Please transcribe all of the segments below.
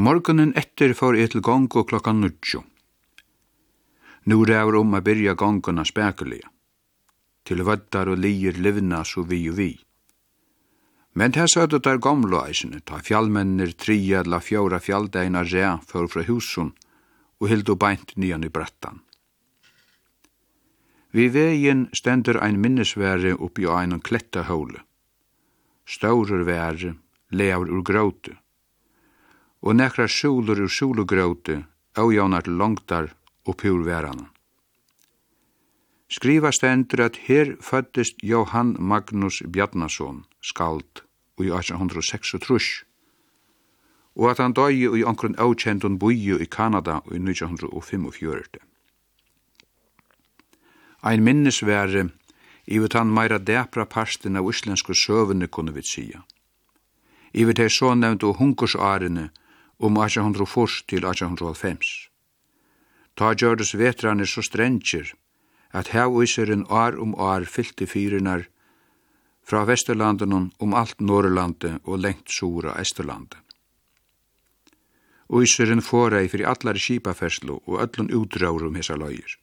Morgonen etter får jeg til gongo klokka nudjo. Nu ræver om a byrja gongona spekulia. Til vøddar og lier livna så vi og vi. Men her søtta der gamla eisene, ta fjallmennir tria la fjóra fjalldeina rea før fra husun og hildu beint nyan i brettan. Vi vegin stendur ein minnesvære oppi á einum klettahólu. Stórur være, leavur ur grótu og nekra skjulur ur skjulugråte, avjånar til langtar og pur væranen. Skriva stendur at her føddist Johan Magnus Bjarnason, skald, i 1836, og at han døy i omkron avkjentun buju i Kanada i 1945. Ein minnesvære i vet han meira depra parsten av islensku søvende kunne vi sija. I vet hei så nevnt og hunkursarene om 1840 til 1850. Ta gjørdes vetrane så strenger at hevøyseren år om år fylte fyrinar fra Vesterlanden om alt Norrlandet og lengt sura Esterlandet. Øyseren forei fyrir allar skipaferslu og öllun utdraur hesa hessa løyer.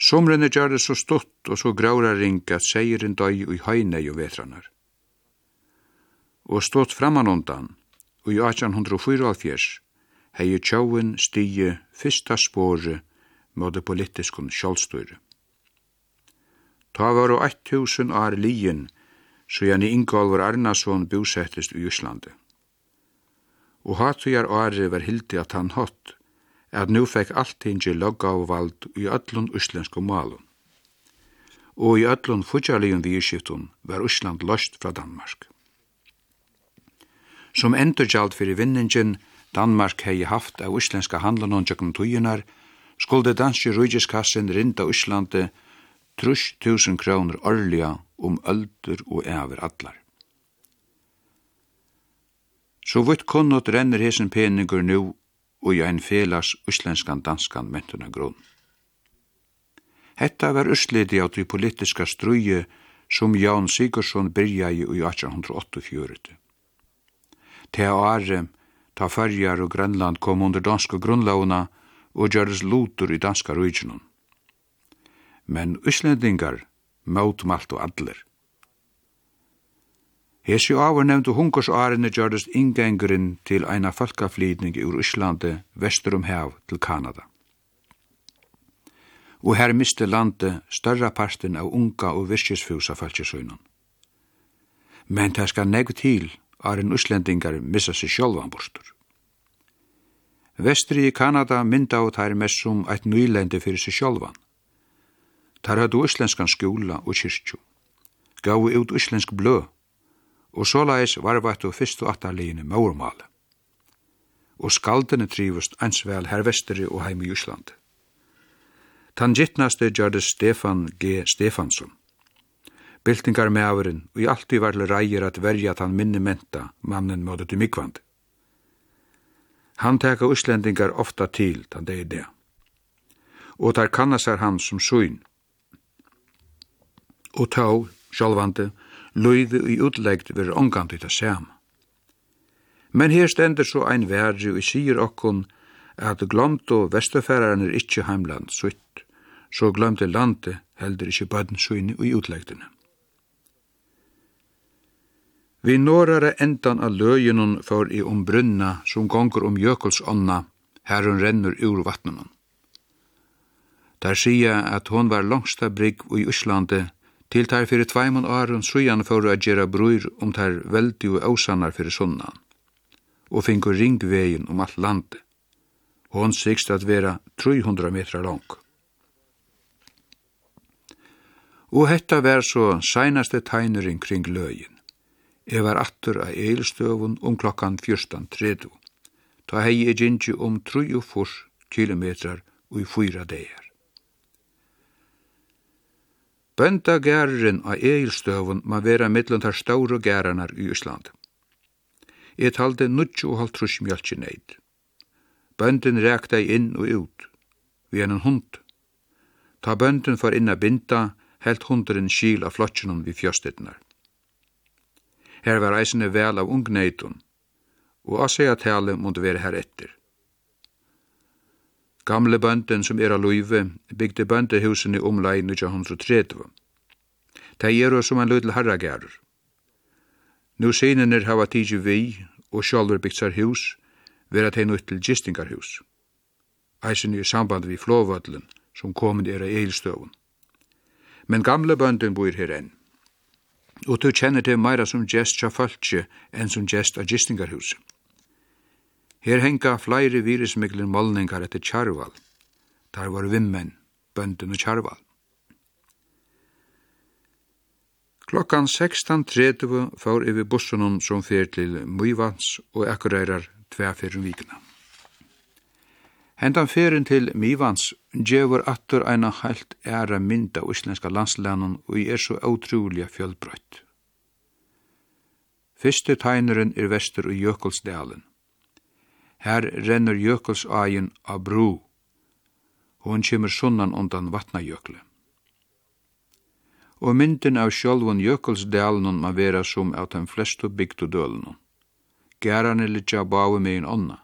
Somrene gjør det så stått og så graura ring at seirin døy i høynei og vetranar. Og stått framanundan, og i 1874 hei tjauin stige fyrsta spore mot det politiskun sjálfstyre. Ta var og 1000 år lien, så gjerne Ingolvar Arnason bosettest i Íslandi. Og hatujar åri var hildi at han hatt, at nu fekk alltingi loggavvald i öllun íslensku malun. Og i öllun fudjalijun viðskiftun var Ísland lost fra Danmark. Som endurgjald fyrir vinningin Danmark hei haft av islenska handlanon tjökum tujunar, skulde danski rujgiskassin rinda Íslandi trusch tusen kronur orlja um öldur og ever allar. Så vitt kunnot renner hesen peningur nu og i ein felas uslenskan danskan mentuna grunn. Hetta var uslidi av de politiska struje som Jan Sigursson byrja i 1884 te are ta fyrjar og Grønland kom under danska grunnlauna og gjøres lutur i danska rujinun. Men uslendingar møtmalt og adler. Hesi avur nevntu hungersårene gjøres ingengurinn til eina falkaflydning ur Íslandi vestur um hev til Kanada. Og her miste landi større parten av unga og virkesfjusa falkesøynan. Men det skal negg til Arjen uslendingar missa seg sjálvan bostur. Vestri i Kanada mynda og tær messum eitt eit fyrir seg sjálvan. Tær høttu uslenskan skjúla og kyrkju. Gau ut uslensk blø, og såleis varvættu fyrstu attaleginu maurmale. Og skaldene trivust einsvel her vestri og heim i Ísland. Tan gittnaste gjørde Stefan G. Stefansson. Byltingar mæveren, og i alltid var til reier at verja at han minne menta, mannen måtte til mikvand. Han teka uslendingar ofta til, tan det er det. Og tar kannasar han som søgn. Og tå, sjálvande, løyde i utleggt ver ongant ut det. Men her stender så ein verri og sier okkon at glomto vestafæraren er ikkje heimland sutt, så glomte landet heldur ikkje bøtten søgn i utlegtene. Vi norrare endan av løgjennom for i om brunna som gonger om jökulsånda, her hun rennur ur vatnunum. Der sier at hon var langsta brygg i Íslandi til tær fyrir tveimann åren sujan for å gjera brur om tær veldig og åsanar fyrir sunnan, og fingur ringvegin om alt landet. Hon sikst at vera 300 meter lang. Og hetta var så seinaste tegnurin kring løgin. Jeg var atter av eilstøvun om klokkan 14.30. Ta hei jeg gynji om 3,4 kilometrar og i fyra deir. Bøndagæren av eilstøvun ma vera mittlund av stauro gæranar i Ísland. Jeg talde nudju og halvtrus mjölki neid. Bøndin rekta inn og ut, vi en hund. Ta bøndin for inn a binda, helt hunderen skil av flotjenum vi fjøstetnar. Her var eisene vel av ungneitun, og asea tale måtte være her etter. Gamle bønden som er av luive bygde bøndehusene omlai 1930. De er som en lødel harragerer. Nå sinene hava tidsi vi og sjálfur bygd sær hus, vera tei nutt til gistingarhus. Eisen i samband við flåvødlen som komin er av eilstøvun. Men gamle bøndin bor her enn og du kjenner det meira som gest tja fölkje enn som gest av gistingarhuset. Her henga flere virismikler målningar etter Kjarval. Der var vimmen, bønden og Kjarval. Klokkan 16.30 fór yfir bussunum som fer til Møyvans og Akureyrar tvær fyrir vikna. Hendan ferin til Mivans gjevur attur eina heilt æra mynd av íslenska landslænen og i er så utroliga fjöldbrøtt. Fyrstu tegneren er vestur i Jökulsdalen. Her renner Jökulsáin av bro, og hun sunnan undan vatnajökle. Og myndin av sjálfun Jökulsdalen ma vera sum av den flestu bygdu dølen. Gerarne litja báu megin onna.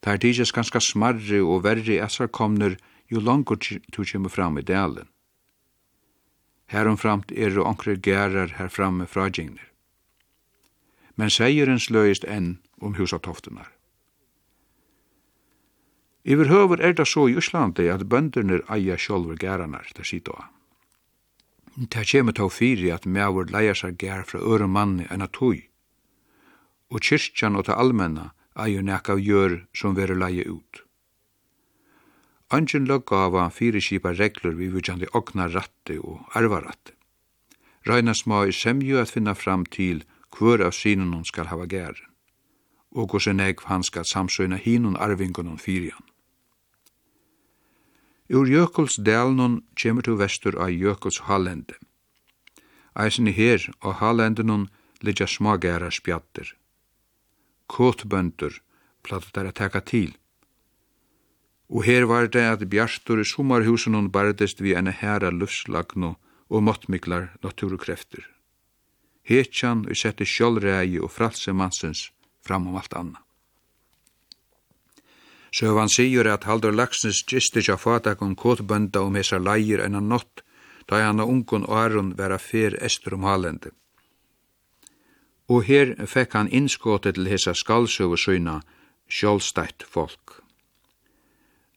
Tar tidsjes ganska smarri og verri essar komnur jo langur tu kjemur fram i delen. Heromframt er og onkri gerar her framme fra djengner. Men seierens sløyist enn om husatoftunar. Iver høver er det så i Íslandi at bønderne eia sjolver gæranar, det sier da. Det kjemur til fyri at meavur leia seg gær fra öru manni enn at tui, og kyrkjan og ta almenna eier nekka av gjør som verur leie ut. Angen loggava fire skipa reglur vi vujandi okna ratti og arvaratti. Reina smá i semju at finna fram til hver av synen hon skal hava gæren, og hos en egg han skal samsøyna hinun arvingun hon fyrjan. Ur Jökuls delnun kjemur til vestur av Jökuls hallende. Eisen i her og hallendenun liggja smagæra spjatter – kåtbøndur plattar der at teka til. Og her var det at Bjarstur i sommerhusen hun bardest vi ene herra luftslagno og måttmiklar naturkrefter. Hetjan og sette sjølrei og fralse mansens fram om alt anna. Søvan sigur at Haldur Laksnes gistir sja fatak om kåtbønda om hessar leir enn nott, da han og ungun og Aron vera fer estur om halende og her fekk han innskåte til hessa skaldsøve søyna sjålstætt folk.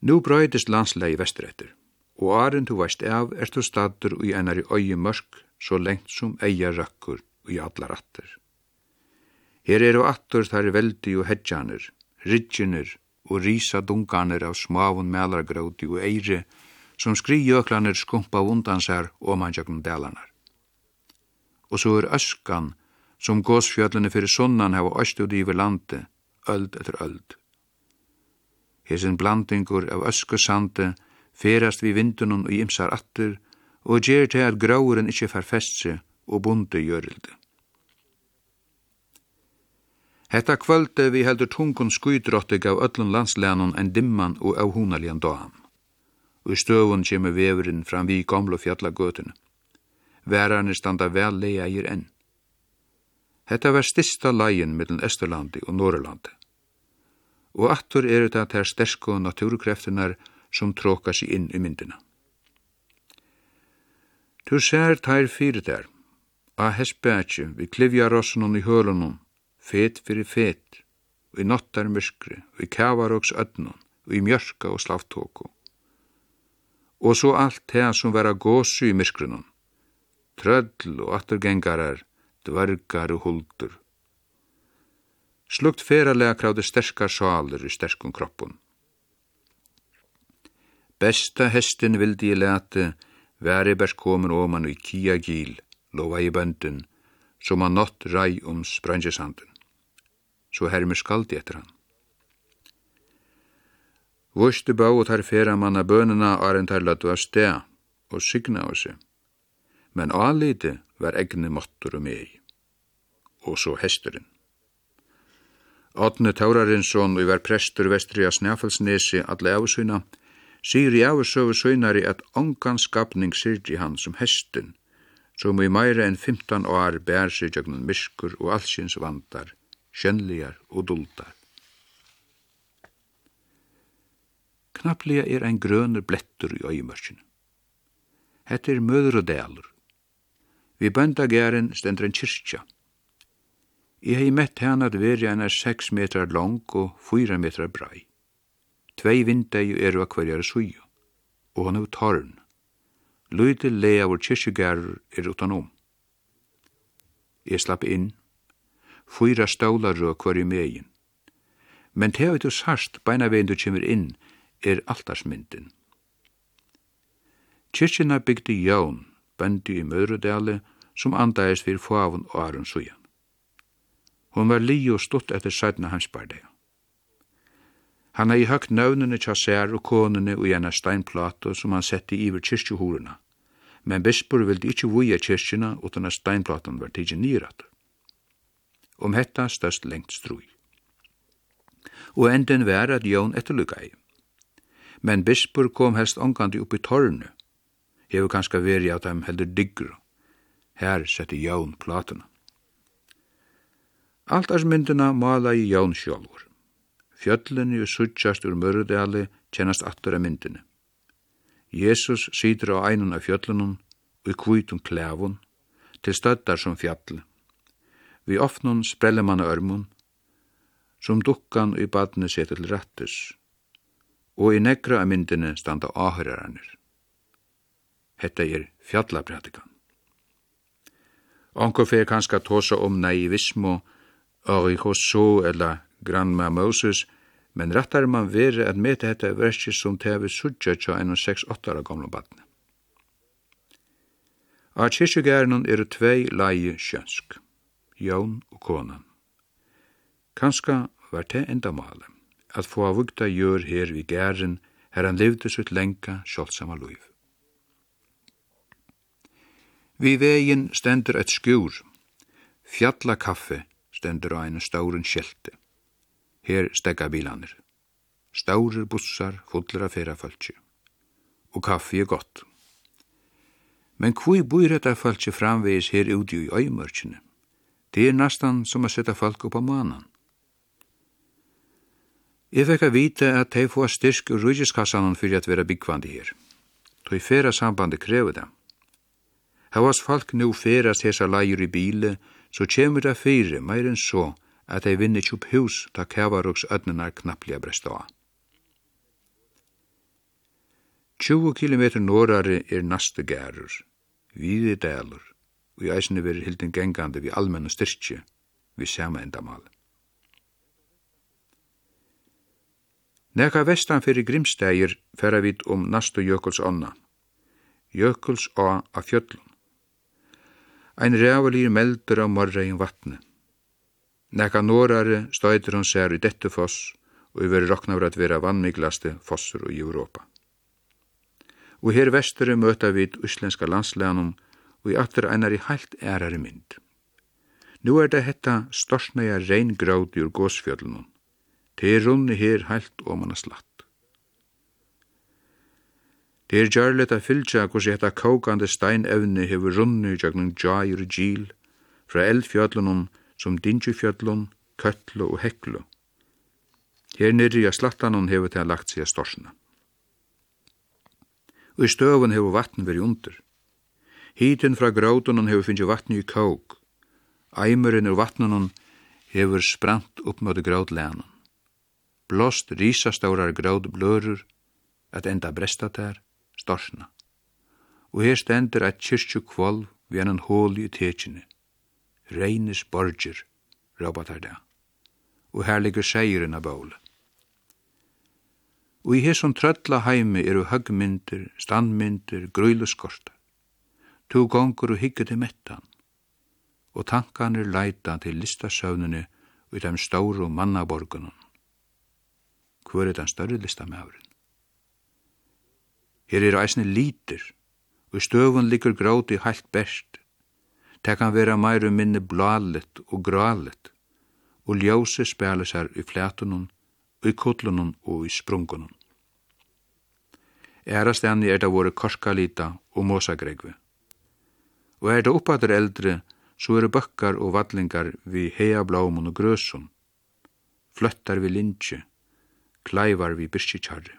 Nú brøydist landslei vestretter, og aren tu veist av er tu stadur ui einar i øye mørk, så lengt som eia røkkur ui allar atter. Her eru attur þar veldi og hedjanir, ridginir og risa dunganir av smavun melargróti og eiri, som skrijöklanir skumpa undan og mannsjöknum delanar. Og så er öskan som gåsfjöllene fyrir sunnan hava øst ut yfir landi, öld etter öld. Hesin blandingur av ösku sandi ferast vi vindunum og imsar attur og gjer til at grauren ikkje fær festse og bundi gjørildi. Hetta kvölde vi heldur tungun skuidrottig av öllun landslænon en dimman og av hunalian dagan. Og i støvun kjemur veverin fram vi gamla fjallagötun. Værarne standa vel leia enn. Hetta var stista lagin mellom Østerlandi og Norrlandi. Og attur er det at her sterske naturkreftinar som tråkar seg inn i myndina. Tu ser tær fyrir der, a hespætje vi klivja rossunum i hølunum, fet fyrir fet, og i nottar myskri, og i kavaroks ödnum, og i mjörka og slavtóku. Og så alt det som vera gåsu i myrskrunum, tröll og attergengarar, dvergar og huldur. Slukt feralega kravde sterskar saler i sterskun kroppun. Besta hestin vildi ég lete, væri best komin oman i kia gíl, lova i bøndun, som han nott ræg um sprangesanden. Så hermer skaldi etter han. Vostu bá og tar fera manna bønina arent her latu av stea og signa av seg. Men alite var egne mottur og mei og så hesturinn. Atne Taurarinsson, og var prestur vestri av Snæfelsnesi alle avsøyna, sier i avsøve søynari at ongan skapning syrdi han som hestin, som i meira enn 15 år bær sig jøgnun miskur og allsins vandar, kjønligar og duldar. Knapplega er ein grønur blettur i øyemørkjene. Hette er møður og dælur. Vi bøndagæren stendur en kyrkja, Jeg hei mett henne at veri er seks metrar lang og fyra metrar brei. Tvei vindegi eru av hverjare suju, og hann er torn. Lyde lea vår kyrkjegarur er utanom. Jeg slapp inn. Fyra stålar rød hverju megin. Men teg du sarst beina vegin du kjemur inn er altarsmyndin. Kyrkjina bygdi jaun, bandi i Mörudale, som andaist fyrir favun og arun suja. Hon var li og stutt etter sætna hans barde. Han hei høgt nøvnene tja sær og konene og gjerne steinplato som han sette iver kyrkjuhorena. Men bispur vildi ikkje vuja kyrkjuna utan at steinplaton var tidsi nyrat. Om hetta størst lengt strui. Og enden var at Jón etterlukai. Men bispur kom helst ongandi upp i tornu. Hever kanska veri at dem heldur digru. Her setti Jón platena. Altarsmyndina mala i Jón sjálfur. Fjöllunni og suttjast ur mörudali kjennast attur af myndinni. Jesus situr á einun af fjöllunum og i kvítum klefun til støttar som fjall. Vi ofnun sprelle manna örmun som dukkan og i badni setur til rattus og i negra af myndinni standa áhörjaranir. Hetta er fjallapratikan. Onkur fyrir kanska tosa om naivismo Ari Hosso eller Grandma Moses, men rattar man vere at meta hetta verskir som tevi sudja tja enn 6-8 år gamla badne. A kyrkjegærnun eru tvei leie sjønsk, Jón og konan. Kanska var det enda male, at få av vugta gjør her vi gæren, her han levde sutt lenka, kjoldsama luiv. Vi vegin stendur et skjur, fjalla kaffe, stendur á einu stóren skjelti. Her stegga bilanir. Stórir bussar fullir af ferafölkju. Og kaffi er gott. Men hví búir þetta fölkju framvegis her úti í auðmörkjunni? Det er næstan som að setja fölk upp á manan. Ég fekk að vita at þeir fóa styrk ur rujeskassanen fyrir at vera byggvandi her. Toi fera sambandi krever det. Havas folk nu ferast hesa leier í bíli, så kjemur det fire meir enn så at ei vinner kjup hus ta kavaruks ødnenar knapplega bresta. 20 km norari er naste gærur, vide dælur, og i eisne veri hildin gengande vi almenna styrkje, vi sama endamal. Neka vestan fyrir grimstægir færa vit om nastu jökuls onna, jökuls á a fjöllum. Ein rævelir meldur av morrein vatne. Nekka norare støyder hon sær i dette foss, og i veri rokna at vera vannmiglaste fossur i Europa. Og her vestere møta vid uslenska landsleganum og i atter einar i heilt ærare mynd. Nú er det hetta storsnøya reingrád ur gåsfjöllunum. Det er runni her heilt og manna slatt. Det er gjærligt a fylgja hos hetta kaukande steinevni hefur runni gjøgnum djair og gil, fra eldfjöllunum som dingufjöllun, köttlu og heklu. Her nirri a slattanun hefur til lagt sig a storsna. Og i støvun hefur vatn veri undir. Hítin fra gråtunun hefur finnst vatn i kók. Æmurinn ur vatnunun hefur sprant upp mot Blost Blåst risastórar grådblörur at enda bresta tær, storsna. Og her stendur at kyrkju kvolv vi en hål i tekjene. Reines borgir, rabatar det. Og her ligger seirin av bóla. Og i hesson trölla heimi eru høgmyndir, standmyndir, grøyleskortar. Tu gongur og higge til mettan. Og tankanir leita til listasøvnene ut av stóru mannaborgunum. Hvor er den større listamævren? Her er eisne liter, og støvun ligger gråti heilt best. Det kan vera meir og minne blalet og gralet, og ljósi spela her i flætunum, i kutlunum og i sprungunum. Ærastani er det våre korskalita og mosagregvi. Og er det oppadur eldre, så er det bøkkar og vadlingar vi hea blaumun og grøsum, fløttar vi lintje, klaivar vi birskitjarri.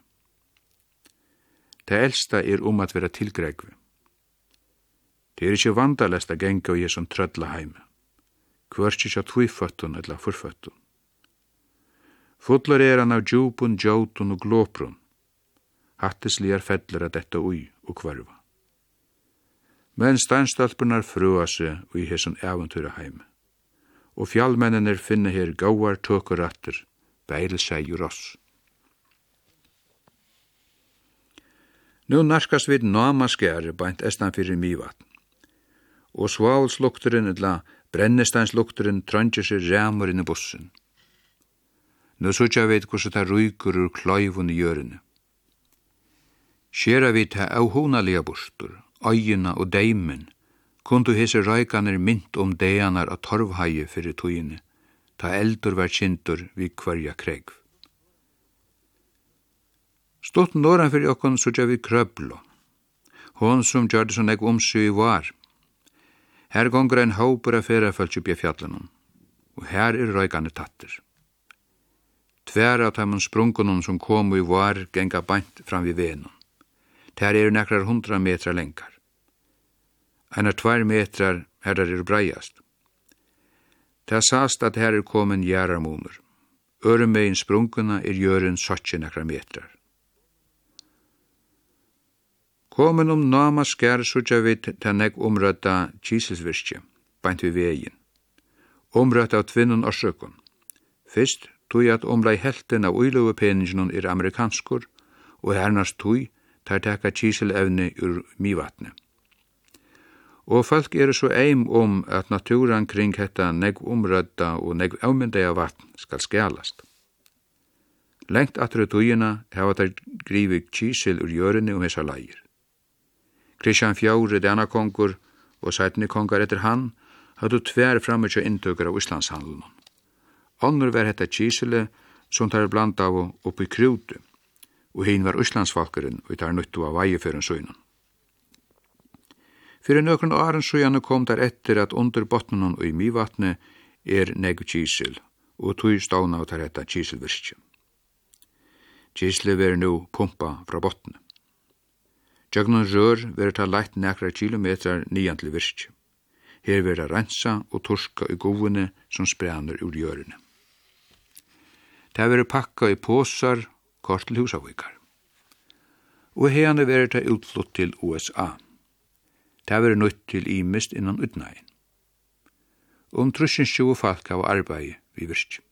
Det eldsta er om at vera tilgregve. Det er ikkje vandalest a genga og ég som trødla heime. Kvørst ikkje tviføttun eller forføttun. Fodlar er han av djupun, djótun og glåprun. Hattisligar fellur at detta ui og kvarva. Men steinstalpunar frua seg og i hesson eventura heime. Og fjallmennir finna her gauar tøkurattur, beilisei og oss. Nú narskast við nama skæri bænt estan fyrir mývatn. Og svalslukturinn illa brennesteinslukturinn trøndja sér ræmur inn i bussin. Nú sutja við hvordan það rúkur ur klæfun i jörinu. Sjera við það áhúnalega bustur, ægina og deimin, kundu hese rækanir mynt om deianar a torfhægi fyrir tøyini, ta eldur var kindur við hverja kregv. Stått norran fyrir okkon sutja vi krøblo. Hon som gjørde så eg omsy var. Her gongur ein hópur af ferafallt uppi fjallanum, og her er røykane tattir. Tver av tæmon sprungunum som komu i var genga bænt fram vi venum. Tær eru nekrar hundra metrar lengar. Einar tvær metrar her er er breiast. Tær sast at her er komin jæramunur. Øremegin sprunguna er jörun 17 nekrar metrar. Komin um nama skær sutja vit ta nek umrøtta kisilsvirkje, Bænt við vegin. Umrøtta av tvinnun og. Fyrst tui at umlai helten av uilögu peningin er amerikanskur, og hernast tui tar teka kísilevni ur mývatni. Og folk eru svo eim um at naturan kring hetta negg umrøtta og negg avmyndaja vatn skal skalast. Lengt atru tujina hava der grivi kísil ur jörni um hessar lægir. Kristian Fjauri, denne kongur, og sætni kongar etter han, hadde tver framme til inntukker av Íslandshandelen. Annur var hetta Kisele, som tar blant av opp i krute, og hin var Íslandsfalkeren, og tar nyttu av veiefjøren søgnen. Fyrir nøkron åren søgjane kom der etter at under botnen og i myvatne er negu Kisel, og tog stavna og tar hetta Kiselvirkje. Kisle var nu pumpa fra botnen. Tjøgnen rør verður ta leitt nekra kilometrar nian til virk. Her verður rensa og torska i govene som sprenner ur jørene. Ta verður pakka i posar kort til husavikar. Og herne verður ta utflutt til USA. Ta verður nøyt til ímist innan utnægin. Um trussins 20 falk av arbeid vi virk.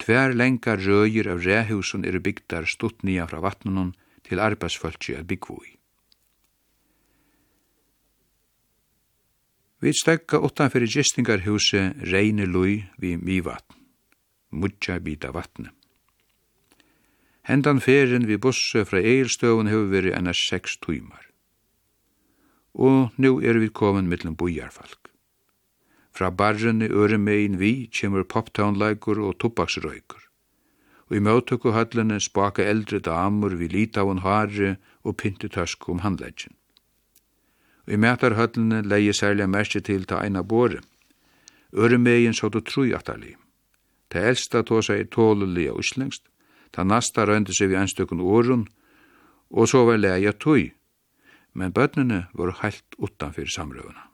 Tvær lengar røyir av rehusun eru bygdar stutt nýja fra vatnunum, til arbeidsfølge at byggvo i. Vi stekka utanfyrir gistingarhuset Reine Lui vi Mivatn, mudja bita vatne. Hendan ferien vi busse fra Eilstøvun hefur veri enn seks tuimar. Og nu er vi komin mittlum bujarfalk. Fra barren øremein vi kjemur poptownleikur og tobaksrøykur og i møtøkuhøllene spaka eldre damer vi lita av hare og pyntetøsk om handleggen. Og i mætarhøllene leie særlig merke til ta eina båre. Øremegin så du tru atali. Ta elsta tosa er tålelig og uslengst, ta nasta røyndi seg vi enstøkken orun, og så var leia tui, men bøtnene var heilt utanfyr samrøvuna.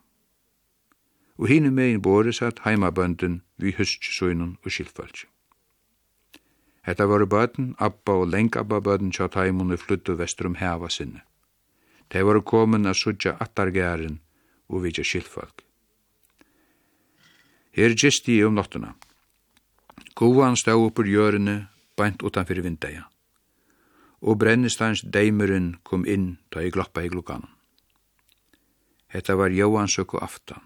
Og hini megin båre satt heimabønden vi hystsøynun og skiltfaldsjum. Hetta var bøten, Abba og Lengabba bøten tja taimun i fluttu vestur um heva sinne. Tei var komin a sudja attargæren og vidja skilfolk. Her gist i um nottuna. Govan stau uppur jörinu, bænt utanfyrir vindeia. Og brennistans deimurinn kom inn ta i gloppa i glukkanum. Hetta var Jóhansök og aftan.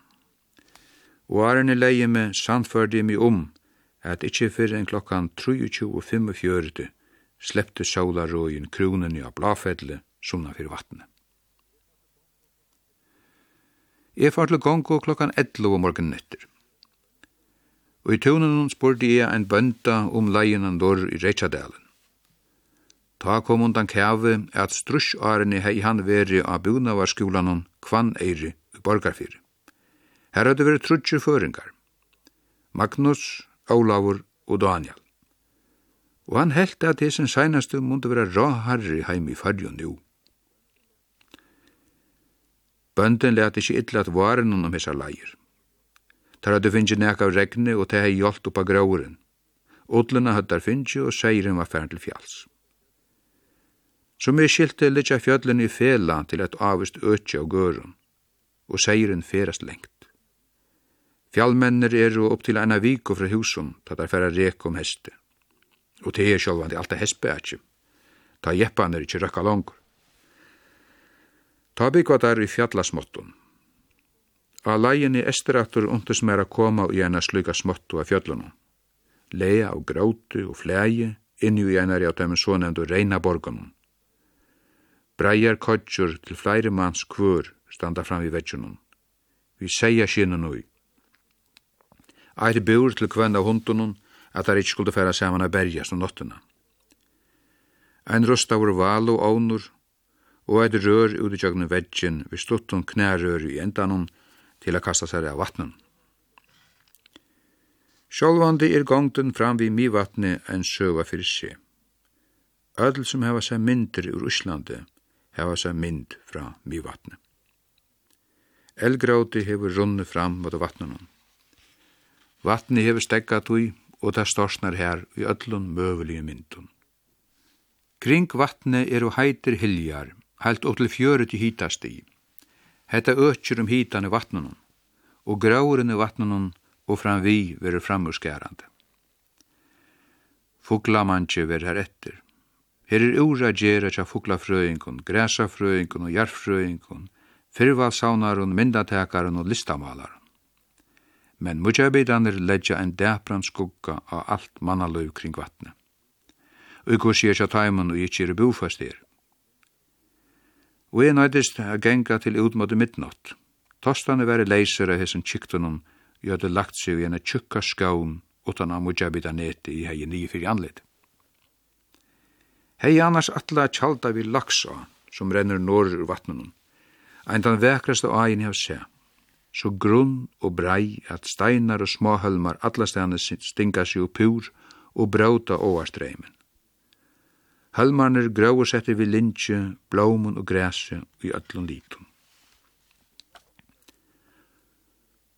Og arinni leie me sandførdi mi um at ikkje fyrir en klokkan 23.45 sleppte sólarøyen i av blafedle sumna fyrir vatnet. Jeg far til gongo klokkan 11 om morgen nytter. Og i tunen spurte jeg en bønda om leien han dår i Reitjadalen. Ta kom undan kjave at strusjarene hei han veri av bunavarskolan kvann eiri i borgarfyrir. Her hadde vært trutje føringar. Magnus, Ólavur og Daniel. Og han held at hessin seinastu mundu vera ráharri heim i farjun nú. Bøndin let ikkje illa at varen om hessar leir. Tar hadde finnje nek av regni og det hei hjolt oppa gråuren. Odlina hadde der finnje og seirin var fern til fjalls. Som er skilte litja fjöllin i fela til et avist ötja og gørun og seirin ferast lengt. Fjallmennir eru upp til eina viku fra húsum, ta der færa rek om hesti. Og te er sjálvandi alltaf hestbeatje. Ta jeppan er ikkje røkka langur. Ta byggva der i fjallasmottun. A lægin i esterattur undes meira koma í eina sluga smottu af fjöllunum. Leia og grótu og flægi inni i einari av tæmmen sånendu reina borgunum. Breiar kodjur til flæri manns kvør standa fram i veggjunum. Vi seia skinnun ui. Eir bur til kvenn av hundunum, at der ikkje skulle færa saman a berja som nottuna. Ein rust av val og ånur, og eit rør ut i tjøgnu veggen vi stuttun knærør i endanum til a kasta sær av vatnum. Sjálvandi er gongtun fram vi mivatni en søva fyrir seg. Ödl som hava seg myndir ur Íslandi hava seg mynd fra mivatni. Elgráti hefur runni fram mot vatnunum. Vatni hefur steggat ui og það storsnar her i öllun mövlige myndun. Kring vatni eru heitir hiljar, hælt og til fjöru til hítasti. Hetta ökjur um hítan i vatnunum, og gráurinn i vatnunum og framvi veru framurskærande. Fuglamantje ver her etter. Her er ura gjerra tja fuglafrøyngun, græsafrøyngun og jarfrøyngun, fyrvalsavnarun, myndatekarun og listamalaron men mujahidaner leggja en dæpran skugga av alt mannaløv kring vatne. Og ikkur sér seg taimen og ikkje er bufast her. Og ég nøydist a genga til utmåte midnott. Tostane veri leiser av hesson kiktunum, jo hadde lagt seg i en tjukka skaun utan av mujahidaneti i hei nýi fyrir anlit. Hei annars atla tjalda vi laksa, som rennur norr ur vatnunum. Ein den vekraste agen jeg har så grunn og brei at steinar og småhølmar allastane stinga sig upp pur og brauta åastreimen. Hølmarnir grau setter vi lintje, blómun og græse i öllun lítum.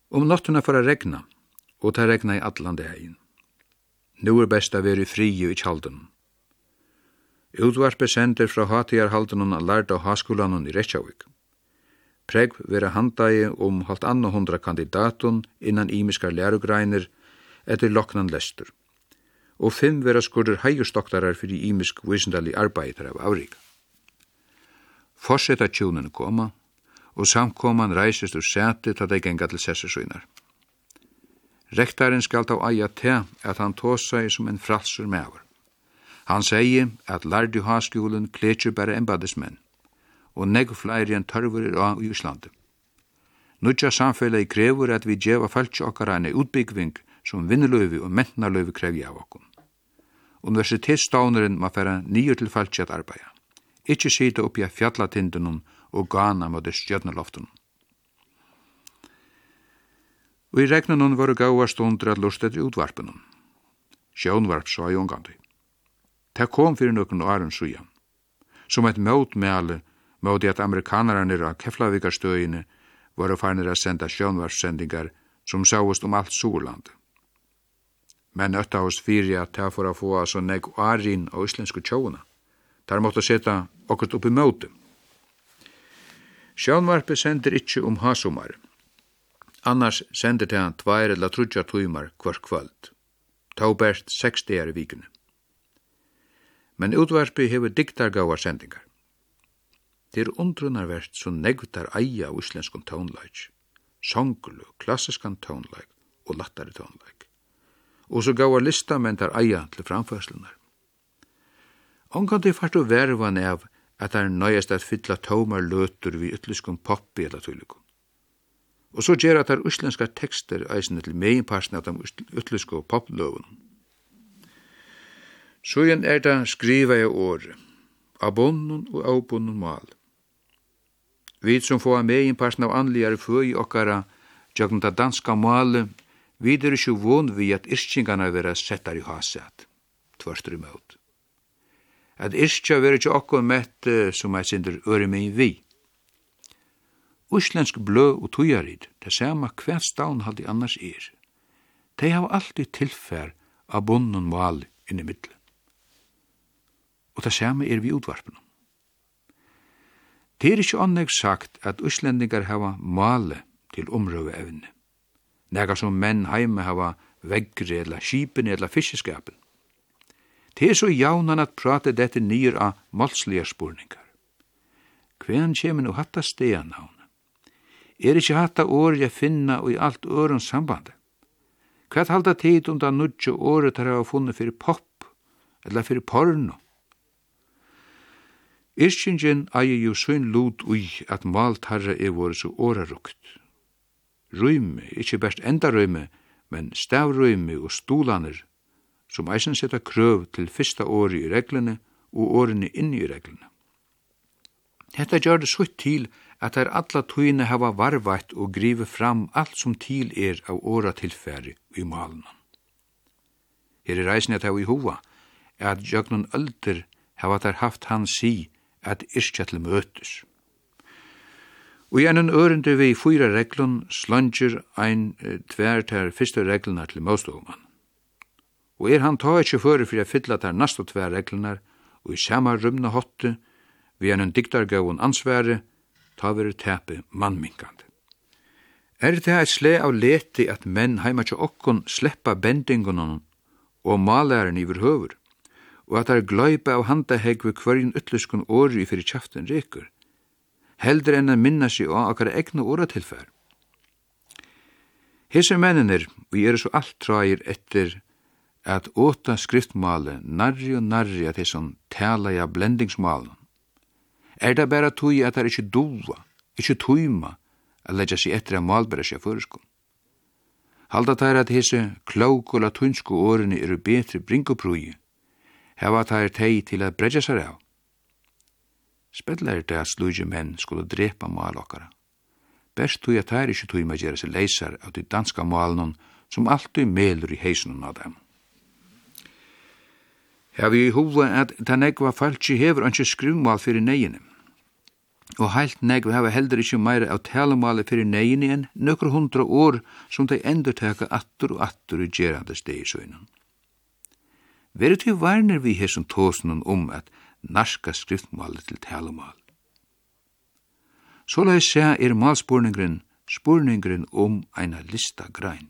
Om nottuna for a regna, og ta regna i allan degin. Nú er best a veri fríu i tjaldunum. Utvarpe sender fra hatiarhaldunum a lærda á haskolanum i Reykjavík. Pregv vera handagi om halvt anna hundra kandidatun innan ímiskar lærugreiner etter loknan lestur. Og fimm vera skurður hægjustoktarar fyrir ímisk vísindali arbeitar av Afrika. Forsetta tjúnun koma, og samkoman reisist ur seti til dei genga til sessusvinar. Rektaren skal ta aia te at han tåsa i som en fralsur mever. Han segi at lærdu haskjulun kletjur bare embadismenn og negg fleiri enn tørvur er á i Íslandi. Nudja samfelagi krevur at vi djeva falsi okkar enn utbyggving som vinneløyvi og mentnaløyvi krevja av okkum. Universitetsståneren ma færa nýr til falsi at arbeida. Ikki sita uppi a fjallatindunum og gana mot stjørnuloftunum. Og i regnunum var gaua stundur at lust etter utvarpunum. Sjónvarp sa i ungandi. Det kom fyrir nøkken og arun suja. Som et møt med alle måte at amerikanerne av Keflavikarstøyene var farnir að senda sjónvarssendingar som sáust om allt Súrland. Men ötta hos fyrir at það fór að fóa svo negg arin á íslensku tjóuna. Þar måttu setja okkur upp i móti. Sjónvarpi sendir ikkje om hasumar. Annars sendir það hann tvær eller trudja tøymar hver kvöld. Tá bært 60 er i vikinu. Men utvarpi hefur diktargávar sendingar. Det er undrunarvert som negvtar eia av islenskon tónleik, songlu, klassiskan tónleik og lattari tónleik. Og så gavar listamentar eia til framførslunar. Ongandi fartu og vervan av at er nøyast at fylla tómar lötur vi ytliskum poppi eller tullikum. Og så gjer at det er uslenska tekster eisne til meginparsen av de ytliske popløvene. Så igjen er det skriva i året, av bonnen og av bonnen mal. Vi som får en parten av anligare føi okkara gjøgn da danska male, vi er ikke von vi at irskingarna vera settar i hasat, tvørstur møt. At irskja vera ikke okkur mett som er sindur øre megin vi. Íslensk blø og tujarid, det sama hver stavn haldi annars er. Tei hava alltid tilfær av bunnen male inn i middelen. Og det sama er vi utvarpnum. Det er ikke anlegg sagt at uslendingar hava male til omrøve evne. Nega som menn heime hava veggri eller skipen eller fiskeskapen. Det er så jaunan at prate dette nyr av målslige spurningar. Hvem kjemen og hatta stea navn? Er ikkje hatta år jeg finna og i alt øren samband? Hva halda tid om da nudje året har jeg funnet fyrir pop eller fyrir porno? Irskingen eier jo sønn lut ui at maltarra er våre så årarukt. Røyme, ikkje best enda røyme, men stavrøyme og stolaner, som eisen setta krøv til fyrsta året i reglene og årene inni i reglene. Hetta gjør det sutt til at her alla tøyne hava varvætt og grive fram alt som til er av åra tilfæri i malen. Her er reisne at hava i hova, er at jøgnun öldur hava der haft han si, at iskja til møtes. Og i en ørende vi fyra reglun slanger ein tver ter fyrste regluna til møstogmann. Og er han ta ikkje fyrir fyrir a fylla ter nastu tver reglunar, og i sama rumna hotte, vi en diktargavun ansvære, ta veri tepe mannminkande. Er det eit sle av leti at menn heima tja okkon sleppa bendingunan og malæren iver høver? og at er gløypa av handahegg ved hverjum ytluskun åri fyrir kjaften rekur, heldur enn að minna sig á akkar egnu åratilfær. Hese mennir, vi er så allt trægir etter at åta skriftmale narri og narri at hesson tala ja blendingsmalen. Er det bara tui at det er ikkje dova, ikkje tuima, at leggja seg etter at malbæra seg føreskon. Halda tær at hese klók og latunsko årene eru betri bringoprui heva tær tei til at bredja sær av. Spedlar er det at slugje menn skulle drepa mal okkara. Best tog at tær ikkje tog gjerra seg leisar av de danska malen som alltid melur i heisunum av dem. Her vi i hova at ta negva falski hefur anki skrumval fyrir negini. Og heilt negva hava heldur ikkje meira av talamali fyrir negini enn nokkur hundra år som de endur teka attur og attur i gerande steg i. Veri til varner vi hesson tåsen om at narska skriftmál til talemål. Så la jeg se er malspurningren spurningren om eina lista grein.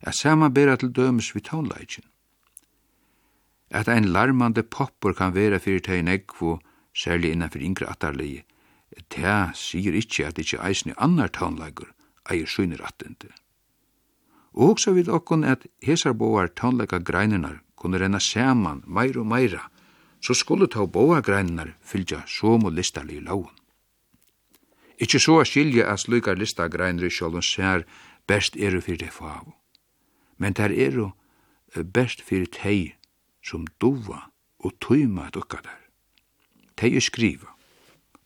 Er sama bera til dømes vi tónleikjen. At ein larmande poppur kan vera fyrir teg negvo, særlig innanfyr yngre attarlegi, ta sier ikkje at ikkje eisne annar tónleikur eier synir attende. Og også vid okkon at hesar boar tónleika greinunar kunne renna saman meir og meira, så skulle ta boa greinar fylgja som og listarlig laun. Ikkje så skilja at slukar listagreinri sjålun sær best eru fyrir det favu. Men der eru best fyrir tei som duva og tøyma at okka der. Tei er skriva,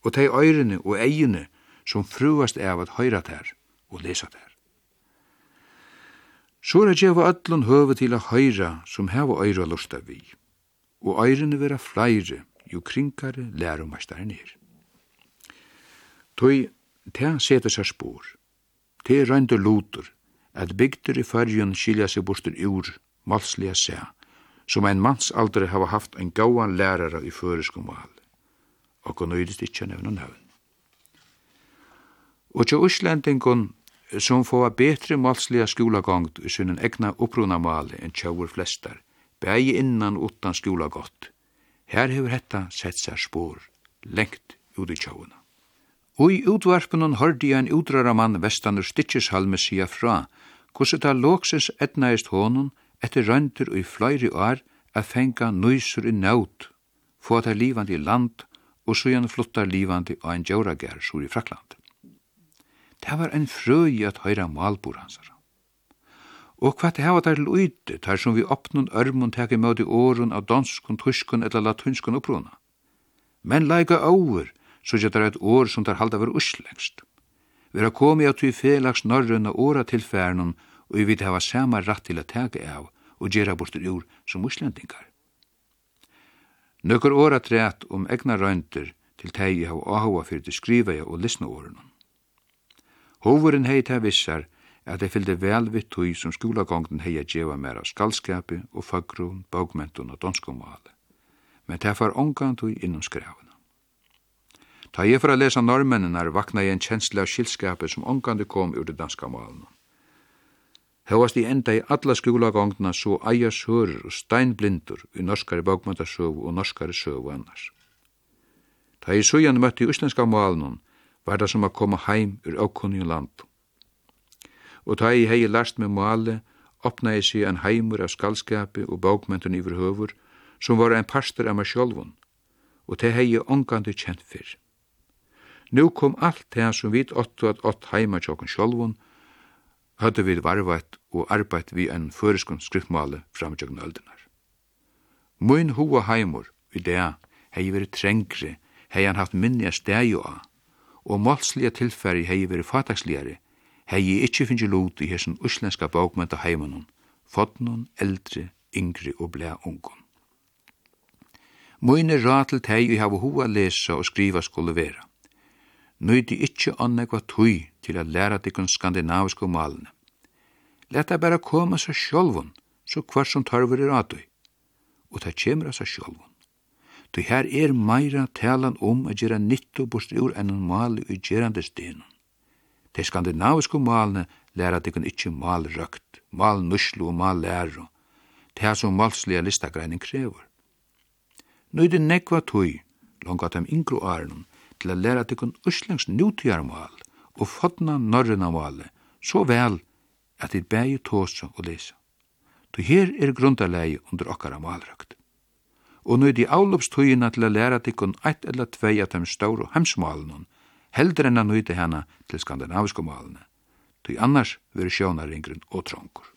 og tei øyrene og eigene som fruast av at høyra der og lesa der. Så er det djeva öllun høve til a høyra som heva øyra lusta vi, og øyrene vera fleire jo kringare lærumastaren er. Tøy, te seta seg spor, te røyndu lutur, at bygdur i fyrjun skilja seg bostur ur, malslega se, som ein mannsaldri hava haft ein gauan lærara i fyrirskum val, og nøydist ikkje nevna nøvn. Og tja Íslendingun som få betri målsliga skolagångt i sunnen egna uppruna mali enn tjauur flestar, bægi innan utan skolagått. Her hefur hetta sett seg spår, lengt ut i tjauuna. Og i utvarpunnen hørdi ein utrara mann vestanur Stitcheshalme sia fra, hvordan det låkses etnaist honun etter røyndur og i fløyri år a fenga nøysur i naut, få at livandi i land og søyan fluttar livandi og ein djauragær sur i Frakland. Det var en frøy at høyra malbor hansara. Og hva det hava der løyde, der som vi oppnån ørmon teg i møte åren av danskon, tyskon eller latunskon opprona. Men leika over, så gjør det et år som der halda var uslengst. Vi har kommet at vi felags og åra til færnum, og vi vil hava sama ratt til å tega av og gjera bortur ur som uslendingar. Nøkker åra træt om egna røynter til teg jeg hava áhuga fyrir til skriva jeg og lisna årenon. Hovuren hei til vissar at jeg fylde vel vitt tui som skolagongden hei a djeva mer av skaldskapi og faggrun, bogmentun og donskomale. Men ta far ongan tui innom skrevene. Ta jeg for a lesa normennar vakna jeg en kjensle av skilskapi som ongandi kom ur det danska malen. Hevast i enda i alla skolagongdena svo eier sører og steinblindur i norskari bogmentasøv og norskari søv og annars. Ta jeg sujan møtti i uslenska malen var det som å komme heim ur åkunnig land. Og ta i hei last med måle, opna i seg en heimur av skallskapi og bókmenten i høver, som var en pastor av meg sjálfun, og te hei ongandi kjent fyrr. Nú kom alt det som vi åttu at ått heima tjokken sjolvun, hadde vi varvat og arbeidt vi en føreskund skriftmale framtjokken öldunar. Mun hoa heimur i det hei veri trengri, hei han haft minni a stegju av, og målslige tilfæri hei veri fataksligare, hei jeg ikkje finnje lot i hesson uslenska bókmenta heimanon, fodnon, eldre, yngre og blea ungon. Møyne rat til teg i hava hoa lesa og skriva skulle vera. Nøydi ikkje annekva tui til at læra dikken skandinavisko malene. Leta bara koma seg sjolvun, så kvart som tarver er atui. Og ta kjemra seg sjolvun. Tu her er meira talan om a gera nittu bort ur enn en mal i gerande stenun. Te skandinavisku malene læra at ikkje mal røkt, mal nuslu og mal læru, Te ha som malslega listagreining krevur. Nå er det nekva tui, langt at dem yngre åren, til å læra at ikon uslengs nutjarmal og fotna norrena male, så vel at det bægi tåsa og lesa. Tu her er grundalegi under okkara malrøkt og nu de avlopstøyina til å læra tikkun eit eller tvei av dem ståru hemsmalen, heldur enn a nøyde hana til skandinaviske malene, tøy annars veri sjónaringren og tronkur.